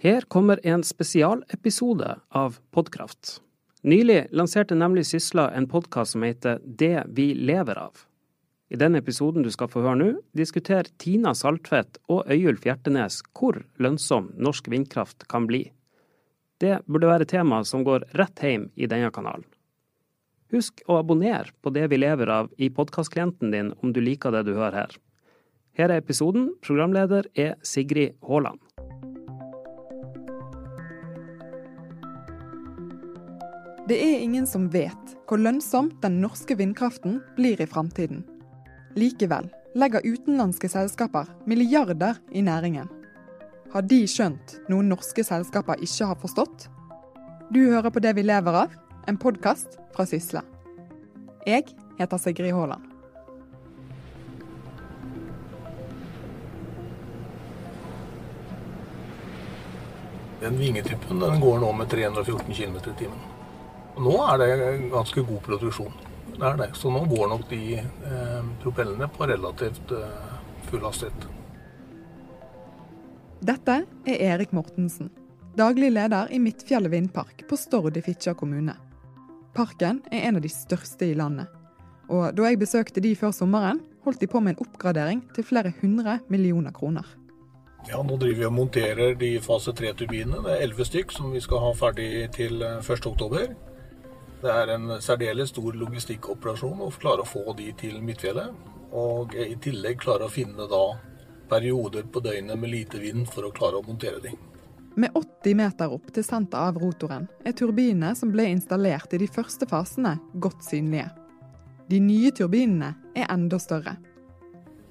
Her kommer en spesialepisode av Podkraft. Nylig lanserte nemlig Sysla en podkast som heter Det vi lever av. I den episoden du skal få høre nå, diskuterer Tina Saltvedt og Øyulf Hjertenes hvor lønnsom norsk vindkraft kan bli. Det burde være tema som går rett hjem i denne kanalen. Husk å abonnere på Det vi lever av i podkastklienten din om du liker det du hører her. Her er episoden. Programleder er Sigrid Haaland. Det er ingen som vet hvor lønnsom den norske vindkraften blir i framtiden. Likevel legger utenlandske selskaper milliarder i næringen. Har de skjønt noe norske selskaper ikke har forstått? Du hører på Det vi lever av, en podkast fra Sysle. Jeg heter Sigrid Haaland. Den vingetuppen går nå med 314 km i timen. Og nå er det ganske god produksjon. Det er det. Så nå går nok de eh, propellene på relativt eh, full hastighet. Dette er Erik Mortensen, daglig leder i Midtfjellet vindpark på Stord i Fitjar kommune. Parken er en av de største i landet. Og da jeg besøkte de før sommeren, holdt de på med en oppgradering til flere hundre millioner kroner. Ja, Nå driver vi og monterer de fase 3-turbinene. Det er elleve stykk som vi skal ha ferdig til 1.10. Det er en særdeles stor logistikkoperasjon å klare å få de til Midtfjellet. Og i tillegg klare å finne da perioder på døgnet med lite vind for å klare å montere de. Med 80 meter opp til senter av rotoren er turbinene som ble installert i de første fasene, godt synlige. De nye turbinene er enda større.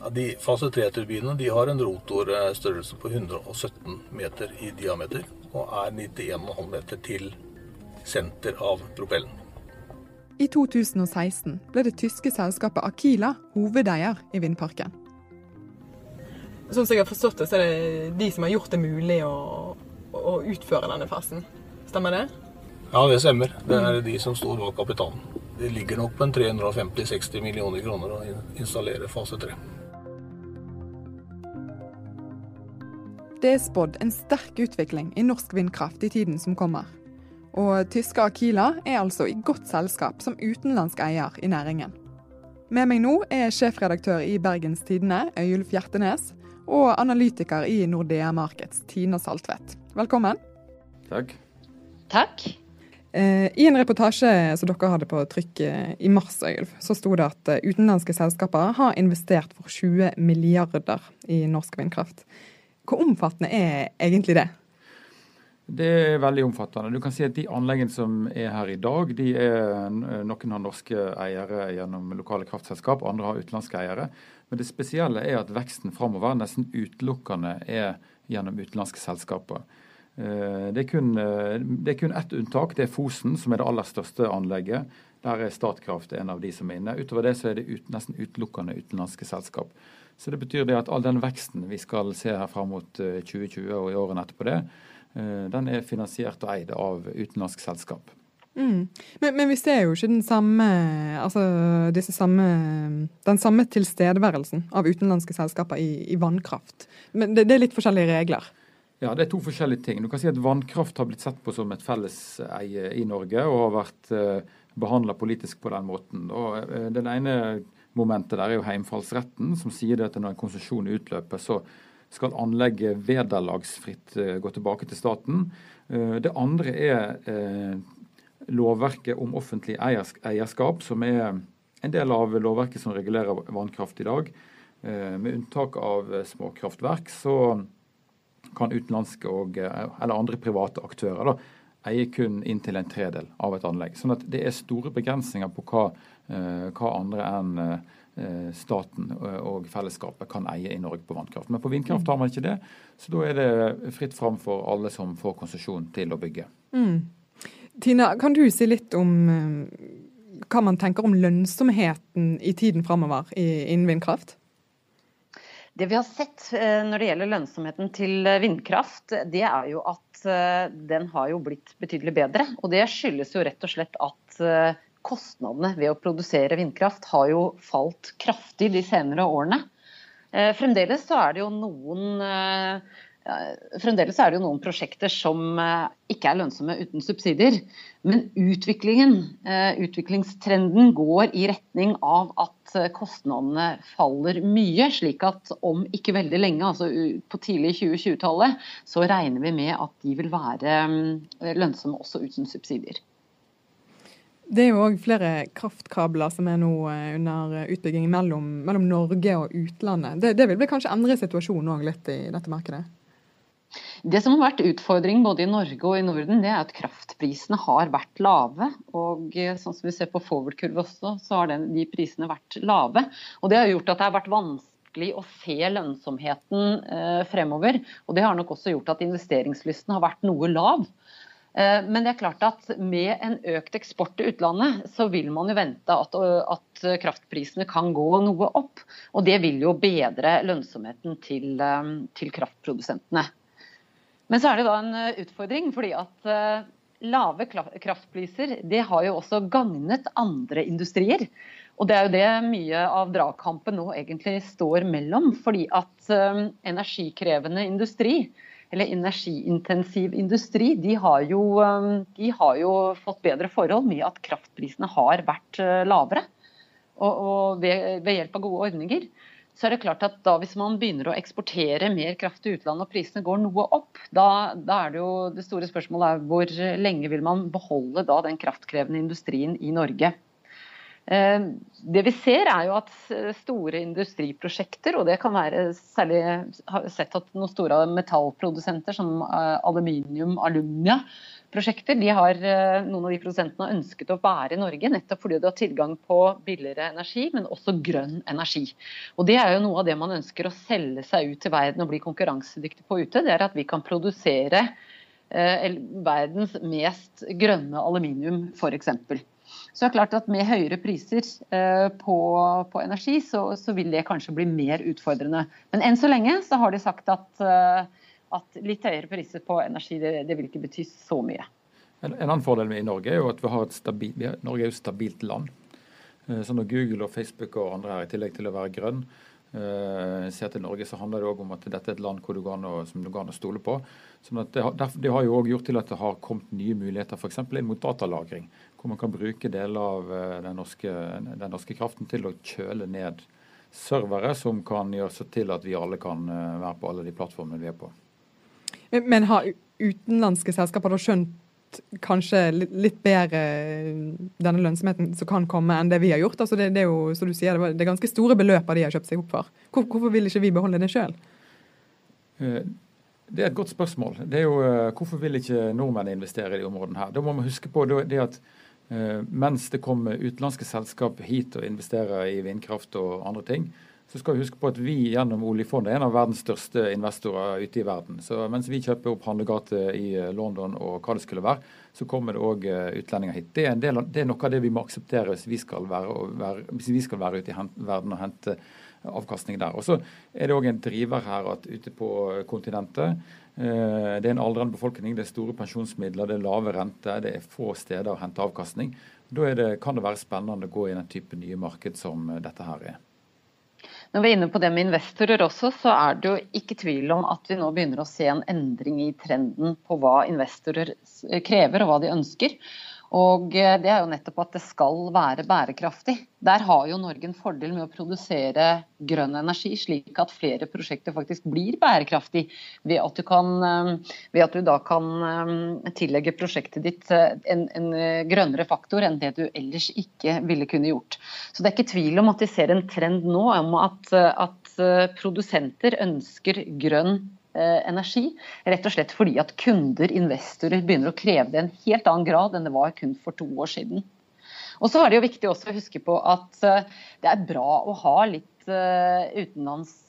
Ja, de fase 3-turbinene har en rotorstørrelse på 117 meter i diameter og er 91,5 meter til senter av propellen. I 2016 ble det tyske selskapet Akila hovedeier i vindparken. Sånn som jeg har forstått det, så er det de som har gjort det mulig å, å utføre denne fasen. Stemmer det? Ja, det stemmer. Det er de som står bak kapitalen. Det ligger nok på en 350-60 millioner kroner å installere fase 3. Det er spådd en sterk utvikling i norsk vindkraft i tiden som kommer. Og tyske Akila er altså i godt selskap som utenlandsk eier i næringen. Med meg nå er sjefredaktør i Bergens Tidende, Øyulf Hjertenes, og analytiker i Nordea Markets, Tina Saltvedt. Velkommen. Takk. Takk. Eh, I en reportasje som dere hadde på trykk eh, i mars, Øyulf, så sto det at eh, utenlandske selskaper har investert for 20 milliarder i norsk vindkraft. Hvor omfattende er egentlig det? Det er veldig omfattende. Du kan si at De anleggene som er her i dag, de er noen har norske eiere gjennom lokale kraftselskap, andre har utenlandske eiere. Men det spesielle er at veksten framover nesten utelukkende er gjennom utenlandske selskaper. Eh, det er, kun, eh, det er kun ett unntak, det er Fosen, som er det aller største anlegget. Der er Statkraft en av de som er inne. Utover det så er det ut, nesten utelukkende utenlandske selskap. Så det betyr det at all den veksten vi skal se her fram mot 2020 eh, og i årene etterpå det, Eh, den er finansiert og eid av utenlandsk selskap. Mm. Men, men, vi ser jo ikke den samme, altså samme, den samme tilstedeværelsen av utenlandske selskaper i, i vannkraft. Men det, det, er litt forskjellige regler? Ja, det er to forskjellige ting. Du kan si at Vannkraft har blitt sett på som et felleseie i Norge og har vært eh, behandla politisk på den måten. Og, eh, den ene momentet der er jo heimfallsretten, som sier at når en konsesjon utløper, så skal anlegget vederlagsfritt eh, gå tilbake til staten. Eh, det andre er eh, lovverket om offentlig eierskap, som er en del av lovverket som regulerer vannkraft i dag. Med unntak av småkraftverk så kan utenlandske og, eller andre private aktører da, eie kun inntil en tredel av et anlegg. Sånn at det er store begrensninger på hva, hva andre enn staten og fellesskapet kan eie i Norge på vannkraft. Men på vindkraft har man ikke det, så da er det fritt fram for alle som får konsesjon til å bygge. Mm. Tina, kan du si litt om eh, hva man tenker om lønnsomheten i tiden framover innen vindkraft? Det vi har sett eh, når det gjelder lønnsomheten til vindkraft, det er jo at den har jo blitt betydelig bedre. Og det skyldes jo rett og slett at kostnadene ved å produsere vindkraft har jo falt kraftig de senere årene. Eh, fremdeles så er det jo noen eh, Fremdeles det jo noen prosjekter som eh, ikke er lønnsomme uten subsidier. Men utviklingen, eh, utviklingstrenden går i retning av at eh, kostnadene faller mye. Slik at om ikke veldig lenge, altså på tidlig 2020-tallet, så regner vi med at de vil være lønnsomme også uten subsidier. Det er jo òg flere kraftkabler som er nå under utbygging mellom, mellom Norge og utlandet. Det, det vil vel kanskje endre situasjonen òg litt i dette markedet? Det som har vært utfordring både i Norge og i Norden, det er at kraftprisene har vært lave. Og eh, sånn som vi ser på forward-kurv også, så har den, de prisene vært lave. Og det har gjort at det har vært vanskelig å se lønnsomheten eh, fremover. Og det har nok også gjort at investeringslysten har vært noe lav. Eh, men det er klart at med en økt eksport til utlandet, så vil man jo vente at, at, kraftprisene kan gå noe opp. Og det vil jo bedre lønnsomheten til, eh, til kraftprodusentene. Men så er det da en eh, utfordring, fordi at lave kraftpriser det har jo også gagnet andre industrier. Og det er jo det mye av dragkampen nå egentlig står mellom. Fordi at energikrevende industri, eller energiintensiv industri, de har, jo, de har jo fått bedre forhold med at kraftprisene har vært lavere. Og, og ved, ved hjelp av gode ordninger så er det klart at da hvis man begynner å eksportere mer kraft til utlandet og prisene går noe opp, da, da, er det jo det store spørsmålet er hvor lenge vil man beholde da den kraftkrevende industrien i Norge. Eh, det vi ser er jo at store industriprosjekter, og det kan være særlig sett at noen store metallprodusenter som eh, aluminium, alumnia, prosjekter. De har, eh, noen av de produsentene har ønsket å være i Norge nettopp fordi du har tilgang på billigere energi, men også grønn energi. Og Det er jo noe av det man ønsker å selge seg ut til verden og bli konkurransedyktig på ute. Det er at vi kan produsere verdens mest grønne aluminium, f.eks. Så det er klart at Med høyere priser eh, på, på, energi, så, så, vil det kanskje bli mer utfordrende. Men enn så lenge så har de sagt at eh, at litt høyere priser på energi det, det vil ikke bety så mye. En, en, annen fordel med i Norge er jo at vi har et stabil, vi har, Norge er jo et stabilt land. Eh, så når Google og Facebook og andre her, i tillegg til å være grønn, uh, ser til Norge, så handler det òg om at dette er et land du å, som du går an å stole på. Sånn det, har, det har jo òg gjort til at det har kommet nye muligheter f.eks. inn mot datalagring. Hvor man kan bruke deler av uh, den, norske, den, norske, kraften til å kjøle ned servere som kan gjøre seg til at vi alle kan uh, være på alle de plattformene vi er på. Men, men har utenlandske selskaper da skjønt kanskje litt bedre eh, denne lønnsomheten som kan komme, enn det vi har gjort? Altså det, det, er jo, som du sier, det er ganske store beløp de har kjøpt seg opp for. Hvor, hvorfor vil ikke vi beholde det sjøl? Eh, det er et godt spørsmål. Det er jo, eh, Hvorfor vil ikke nordmenn investere i de områdene her? Da må man huske på det at mens det kommer utenlandske selskap hit og investerer i vindkraft og andre ting, så skal vi huske på at vi gjennom oljefondet er en av verdens største investorer ute i verden. Så mens vi kjøper opp handlegater i eh, London og hva det skulle være, så kommer det òg eh, utlendinger hit. Det er, del, det er, noe av det vi må akseptere hvis vi skal være, være, vi skal være ute i verden og hente avkastning der. Og så er det òg en driver her at ute på kontinentet eh, det er en aldrende befolkning, det er store pensjonsmidler, det er lave renter, det er få steder å hente avkastning. Da det, kan det være spennende å gå i den type nye marked som dette her er. Når vi er inne på det med investorer også, så er det jo ikke tvil om at vi nå begynner å se en endring i trenden på hva investorer krever og hva de ønsker. Og eh, det er jo nettopp at det skal være bærekraftig. Der har jo Norge en fordel med å produsere grønn energi, slik at flere prosjekter faktisk blir bærekraftig. Ved at du, kan, eh, ved at du da kan eh, tillegge prosjektet ditt en, en, grønnere faktor enn det du ellers ikke ville kunne gjort. Så det er ikke tvil om at vi ser en trend nå om at, at produsenter ønsker grønn Eh, energi. Rett og slett fordi at kunder, investorer, begynner å kreve det i en helt annen grad enn det var kun for to år siden. Og så er det jo viktig også å huske på at eh, det er bra å ha litt eh, utenlandsk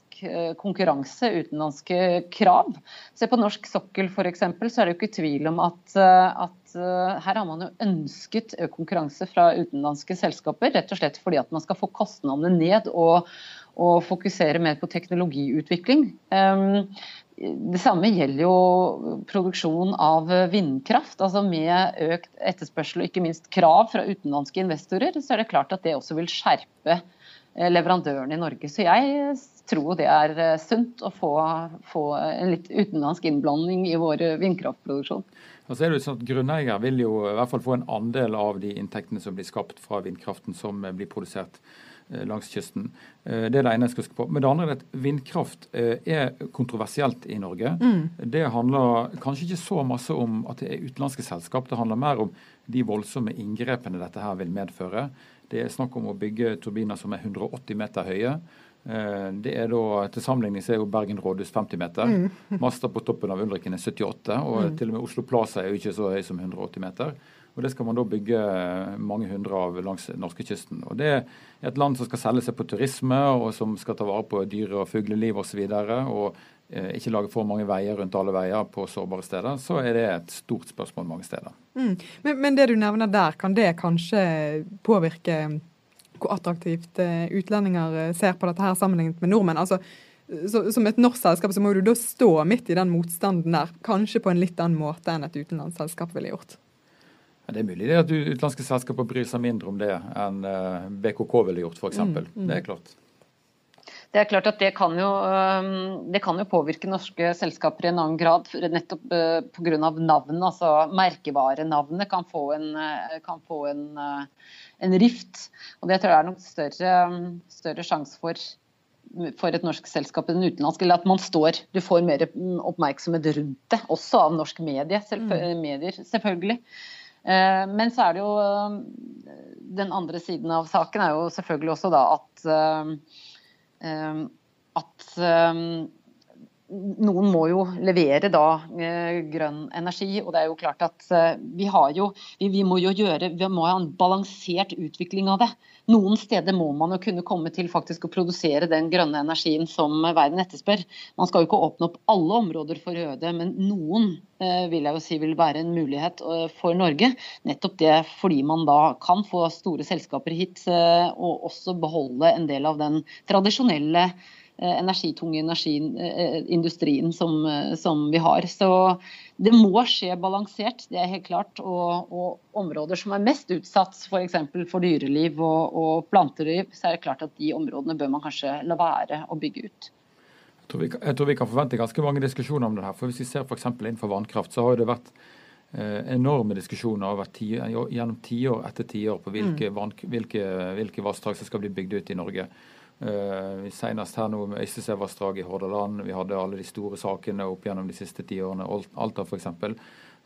konkurranse, utenlandske krav. Se på norsk sokkel f.eks., så er det jo ikke tvil om at, at her har man jo ønsket konkurranse fra utenlandske selskaper, rett og slett fordi at man skal få kostnadene ned og, og fokusere mer på teknologiutvikling. Det samme gjelder jo produksjon av vindkraft. altså Med økt etterspørsel og ikke minst krav fra utenlandske investorer, så er det klart at det også vil skjerpe leverandørene i Norge. Så jeg tror det er sunt å få, få en litt utenlandsk innblanding i vår vindkraftproduksjon. Og så er det sånn at Grunneier vil jo i hvert fall få en andel av de inntektene som blir skapt fra vindkraften som blir produsert Eh, langs kysten. Eh, det er det ene jeg skal huske på. Men det andre er at vindkraft eh, er kontroversielt i Norge. Mm. Det handler kanskje ikke så masse om at det er utenlandske selskap. Det handler mer om de voldsomme inngrepene dette her vil medføre. Det er snakk om å bygge turbiner som er 180 meter høye. Det er da, Til sammenligning så er jo Bergen rådhus 50 meter. Mm. Master på toppen av Ulriken er 78, og mm. til og med Oslo Plaza er jo ikke så høy som 180 meter. Og Det skal man da bygge mange hundre av langs norskekysten. Det er et land som skal selge seg på turisme, og som skal ta vare på dyre- og fugleliv osv. Og, så og eh, ikke lage for mange veier rundt alle veier på sårbare steder. Så er det et stort spørsmål mange steder. Mm. Men, men, det du nevner der, kan det kanskje påvirke hvor attraktivt eh, utlendinger eh, ser på dette her sammenlignet med nordmenn? Altså, så, som et norsk selskap så må du da stå midt i den motstanden der, kanskje på en litt annen måte enn et utenlandsselskap ville gjort? Det er mulig det at utenlandske selskaper bryr seg mindre om det enn eh, BKK ville gjort, f.eks. Mm, mm. Det er klart. Det er klart at det kan, jo, det kan, jo, påvirke norske selskaper i en annen grad, nettopp pga. navnet. altså Merkevarenavnet kan få en, kan få en, en rift. og Det tror jeg er nok større, større sjanse for for et norsk selskap enn utenlandsk, eller at man står Du får mer oppmerksomhet rundt det, også av norske medier, selvfø mm. medier, selvfølgelig. Eh, men så er det jo eh, Den andre siden av saken er jo selvfølgelig også da at eh, at noen må jo levere da grønn energi. Og det er jo klart at vi har jo vi, vi må jo gjøre Vi må ha en balansert utvikling av det. Noen steder må man jo kunne komme til faktisk å produsere den grønne energien som verden etterspør. Man skal jo ikke åpne opp alle områder for røde, men noen eh, vil jeg jo si vil være en mulighet eh, for Norge. Nettopp det fordi man da kan få store selskaper hit eh, og også beholde en del av den tradisjonelle energitunge industrien som, som vi har. Så det må skje balansert, det er helt klart. Og, og områder som er mest utsatt f.eks. For, for dyreliv og, og, planteliv, så er det klart at de områdene bør man kanskje la være å bygge ut. Jeg tror, vi, jeg tror vi kan forvente ganske mange diskusjoner om det her. For Hvis vi ser f.eks. innenfor vannkraft, så har det vært eh, enorme diskusjoner over ti, gjennom tiår etter tiår på hvilke, mm. hvilke, hvilke vassdrag som skal bli bygd ut i Norge. Uh, Senest her nå med Øystesevassdraget i Hordaland. Vi hadde alle de store sakene opp gjennom de siste ti årene. Alta f.eks.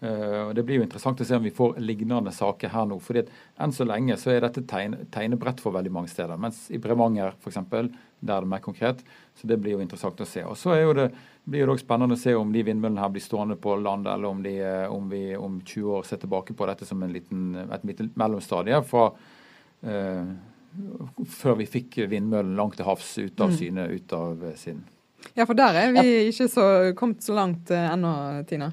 Uh, det blir jo interessant å se om vi får lignende saker her nå. fordi at Enn så lenge så er dette tegne, tegnebrett for veldig mange steder. Mens i Bremanger f.eks., der er det mer konkret. Så det blir jo interessant å se. Og Så jo det, blir det også spennende å se om de vindmøllene her blir stående på land, eller om, de, eh, om vi om 20 år ser tilbake på dette som en liten, et lite mellomstadie fra uh, før vi fikk vindmøllen langt til havs ut av mm. syne, ut av eh, sinn. Ja, for der er vi ikke så, kommet så langt eh, ennå, Tina?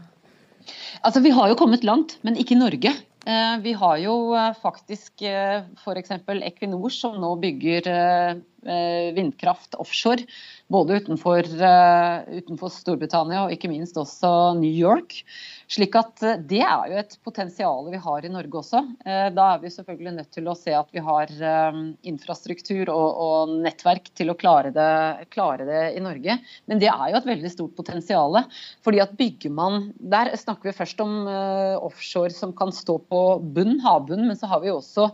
Altså, Vi har jo kommet langt, men ikke i Norge. Eh, vi har jo faktisk f.eks. Equinor som nå bygger vindkraft offshore. Både utenfor, utenfor Storbritannia og ikke minst også New York. Slik at eh, Det er jo et potensial vi har i Norge også. Eh, da er vi selvfølgelig nødt til å se at vi har eh, infrastruktur og, og nettverk til å klare det, klare det, i Norge. Men det er jo et veldig stort potensial. fordi at bygger man, Der snakker vi først om offshore som kan stå på bunn, havbunn, men så har vi også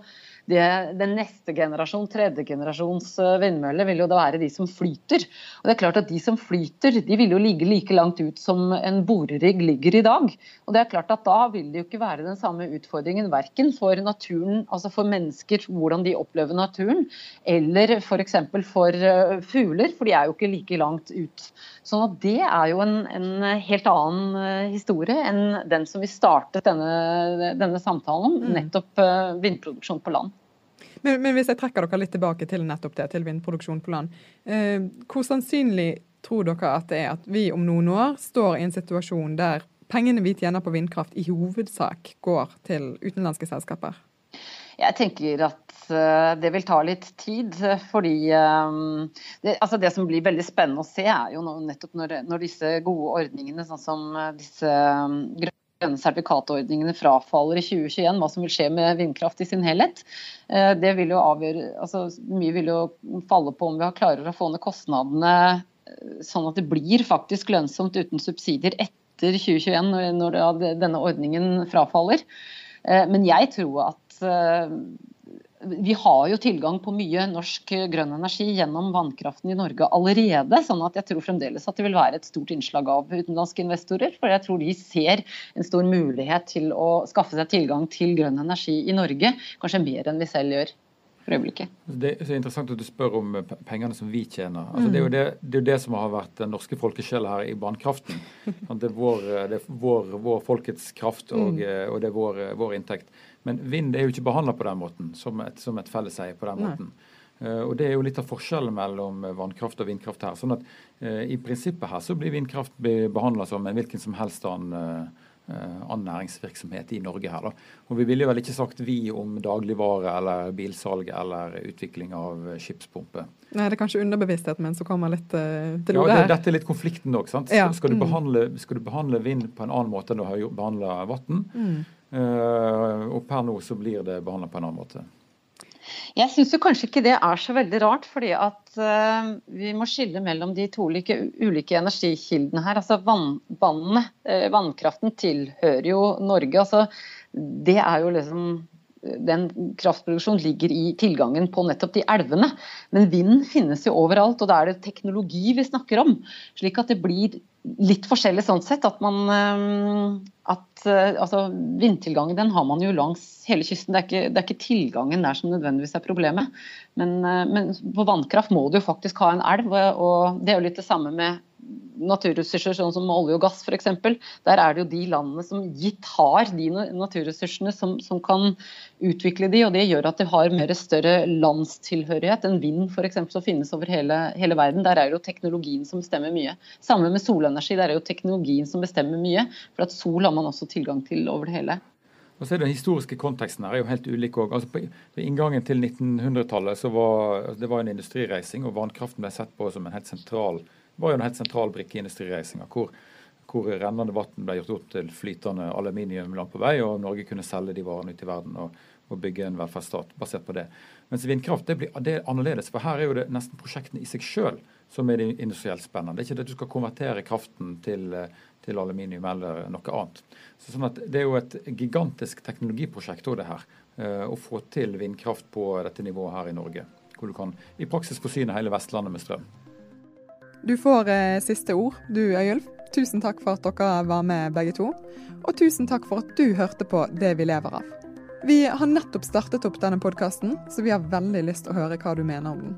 det, den neste generasjon, tredje generasjons eh, vindmøller, vil jo da være de som flyter. Og det er klart at De som flyter, de vil jo ligge like langt ut som en borerigg ligger i dag. Og det er klart at Da vil det jo ikke være den samme utfordringen verken for naturen, altså for mennesker, hvordan de opplever naturen, eller f.eks. For, for eh, fugler, for de er jo ikke like langt ut. Sånn at Det er jo en, en helt annen eh, historie enn den som vi startet denne, denne samtalen om, mm. nettopp vindproduksjon på land. Men, men, hvis jeg trekker dere litt tilbake til nettopp det, til vindproduksjon på land. Eh, hvor sannsynlig tror dere at det er at vi om noen år står i en situasjon der pengene vi tjener på vindkraft i hovedsak går til utenlandske selskaper? Jeg tenker at uh, det vil ta litt tid. Fordi um, det, altså det, som blir veldig spennende å se, er jo nettopp når, når disse gode ordningene, sånn som disse um, grønne sertifikatordningene frafaller i 2021, hva som vil skje med vindkraft i sin helhet. Eh, det vil jo avgjøre, altså Mye vil jo falle på om vi har klarer å få ned kostnadene eh, sånn at det blir faktisk lønnsomt uten subsidier etter 2021, når denne ordningen frafaller. Men jeg tror at vi har jo tilgang på mye norsk grønn energi gjennom vannkraften i Norge allerede. sånn at jeg tror fremdeles at det vil være et stort innslag av utenlandske investorer. For jeg tror de ser en stor mulighet til å skaffe seg tilgang til grønn energi i Norge. Kanskje mer enn vi selv gjør. For øyeblikket. Det er interessant at du spør om pengene som vi tjener. Altså, det, er jo det, det, er det, som har vært den norske folkesjela her i vannkraften. Det er, vår, det er vår, vår, folkets kraft og, mm. og det er vår, vår inntekt. Men vind er jo ikke behandla på den måten, som et, som et felleseie på den måten. Uh, og Det er jo litt av forskjellen mellom vannkraft og vindkraft her. sånn at uh, I prinsippet her så blir vindkraft behandla som en hvilken som helst annen, uh, annen næringsvirksomhet i Norge. her da. Og Vi ville vel ikke sagt vi om dagligvare eller bilsalg eller utvikling av skipspumpe. Nei, Det er kanskje underbevisstheten min som kommer litt uh, til orde. Ja, Dette er litt konflikten òg. Ja. Skal, mm. skal, du behandle vind på en annen måte enn du har behandla vann? Mm. Uh, og per nå så blir det behandla på en annen måte. Jeg syns kanskje ikke det er så veldig rart, fordi at uh, vi må skille mellom de to ulike, ulike energikildene her. Altså vann, vannet, uh, Vannkraften tilhører jo Norge. altså Det er jo liksom den kraftproduksjonen ligger i tilgangen på nettopp de elvene. Men vind finnes jo overalt, og da er det teknologi vi snakker om. Slik at det blir litt forskjellig sånn sett. At man eh, at, eh, altså, Vindtilgangen den har man jo langs hele kysten. Det er, ikke, det er ikke tilgangen der som nødvendigvis er problemet. Men, eh, men på vannkraft må du jo faktisk ha en elv. og Det er jo litt det samme med naturressurser sånn som olje og gass f.eks. Der er det jo de landene som gitt har de naturressursene som, som, kan utvikle de, og Det gjør at de har mer større landstilhørighet enn vind f.eks. som finnes over hele, hele, verden. Der er det jo teknologien som bestemmer mye. Samme med solenergi, der er det jo teknologien som bestemmer mye. For at sol har man også tilgang til over det hele. Og så er Den historiske konteksten her er jo helt ulik. Altså på, inngangen til 1900-tallet så var altså det var en industrireising, og vannkraften ble sett på som en helt sentral var jo en helt sentral brikke i industrireisinga. Hvor, hvor rennende vann ble gjort opp til flytende aluminium langt på vei, og Norge kunne selge de varene ut i verden og, og bygge en velferdsstat basert på det. Mens vindkraft det blir det er annerledes. For her er jo det nesten prosjektene i seg sjøl som er det industrielt spennende. Det er ikke det at du skal konvertere kraften til, til aluminium eller noe annet. Så sånn Det er jo et gigantisk teknologiprosjekt også det her, eh, å få til vindkraft på dette nivået her i Norge. Hvor du kan i praksis forsyne hele Vestlandet med strøm. Du får eh, siste ord, du Øyulf. Tusen takk for at dere var med begge to. Og tusen takk for at du hørte på Det vi lever av. Vi har nettopp startet opp denne podkasten, så vi har veldig lyst til å høre hva du mener om den.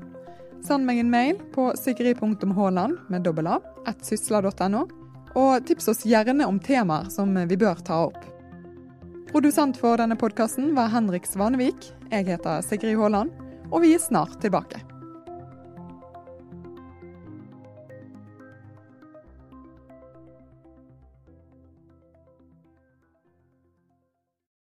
Send meg en mail på sigrid.haaland med dobbel a, at sysla.no, og tips oss gjerne om temaer som vi bør ta opp. Produsent for denne podkasten var Henrik Svanevik. Jeg heter Sigrid Haaland, og vi er snart tilbake.